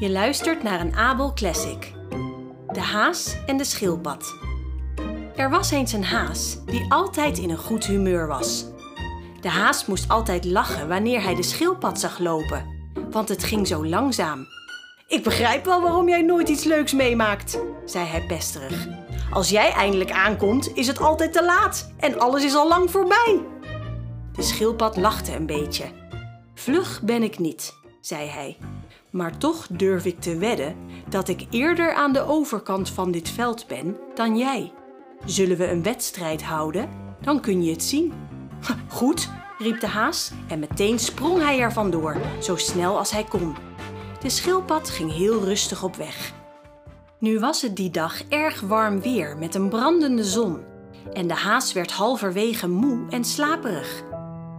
Je luistert naar een Abel Classic. De haas en de schildpad. Er was eens een haas die altijd in een goed humeur was. De haas moest altijd lachen wanneer hij de schildpad zag lopen, want het ging zo langzaam. Ik begrijp wel waarom jij nooit iets leuks meemaakt, zei hij pesterig. Als jij eindelijk aankomt, is het altijd te laat en alles is al lang voorbij. De schildpad lachte een beetje. Vlug ben ik niet, zei hij. Maar toch durf ik te wedden dat ik eerder aan de overkant van dit veld ben dan jij. Zullen we een wedstrijd houden? Dan kun je het zien. Goed, riep de haas en meteen sprong hij er vandoor, zo snel als hij kon. De schildpad ging heel rustig op weg. Nu was het die dag erg warm weer met een brandende zon. En de haas werd halverwege moe en slaperig.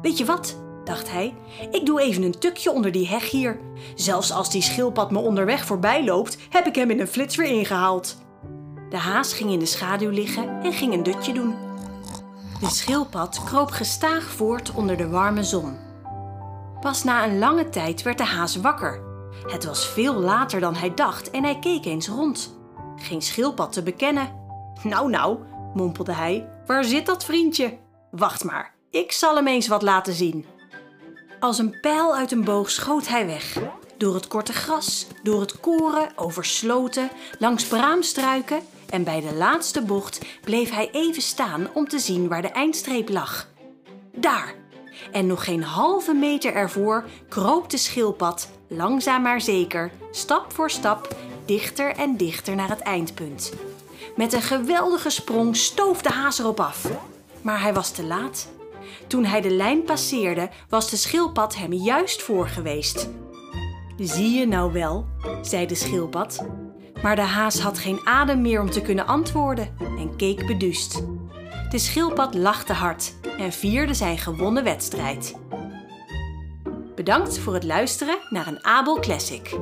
Weet je wat? Dacht hij. Ik doe even een tukje onder die heg hier. Zelfs als die schildpad me onderweg voorbij loopt, heb ik hem in een flits weer ingehaald. De haas ging in de schaduw liggen en ging een dutje doen. De schildpad kroop gestaag voort onder de warme zon. Pas na een lange tijd werd de haas wakker. Het was veel later dan hij dacht en hij keek eens rond. Geen schildpad te bekennen. Nou, nou, mompelde hij, waar zit dat vriendje? Wacht maar, ik zal hem eens wat laten zien. Als een pijl uit een boog schoot hij weg. Door het korte gras, door het koren, over sloten, langs braamstruiken en bij de laatste bocht bleef hij even staan om te zien waar de eindstreep lag. Daar! En nog geen halve meter ervoor kroop de schildpad, langzaam maar zeker, stap voor stap, dichter en dichter naar het eindpunt. Met een geweldige sprong stoof de haas erop af. Maar hij was te laat. Toen hij de lijn passeerde, was de schildpad hem juist voor geweest. Zie je nou wel, zei de schildpad. Maar de haas had geen adem meer om te kunnen antwoorden en keek beduust. De schildpad lachte hard en vierde zijn gewonnen wedstrijd. Bedankt voor het luisteren naar een Abel Classic.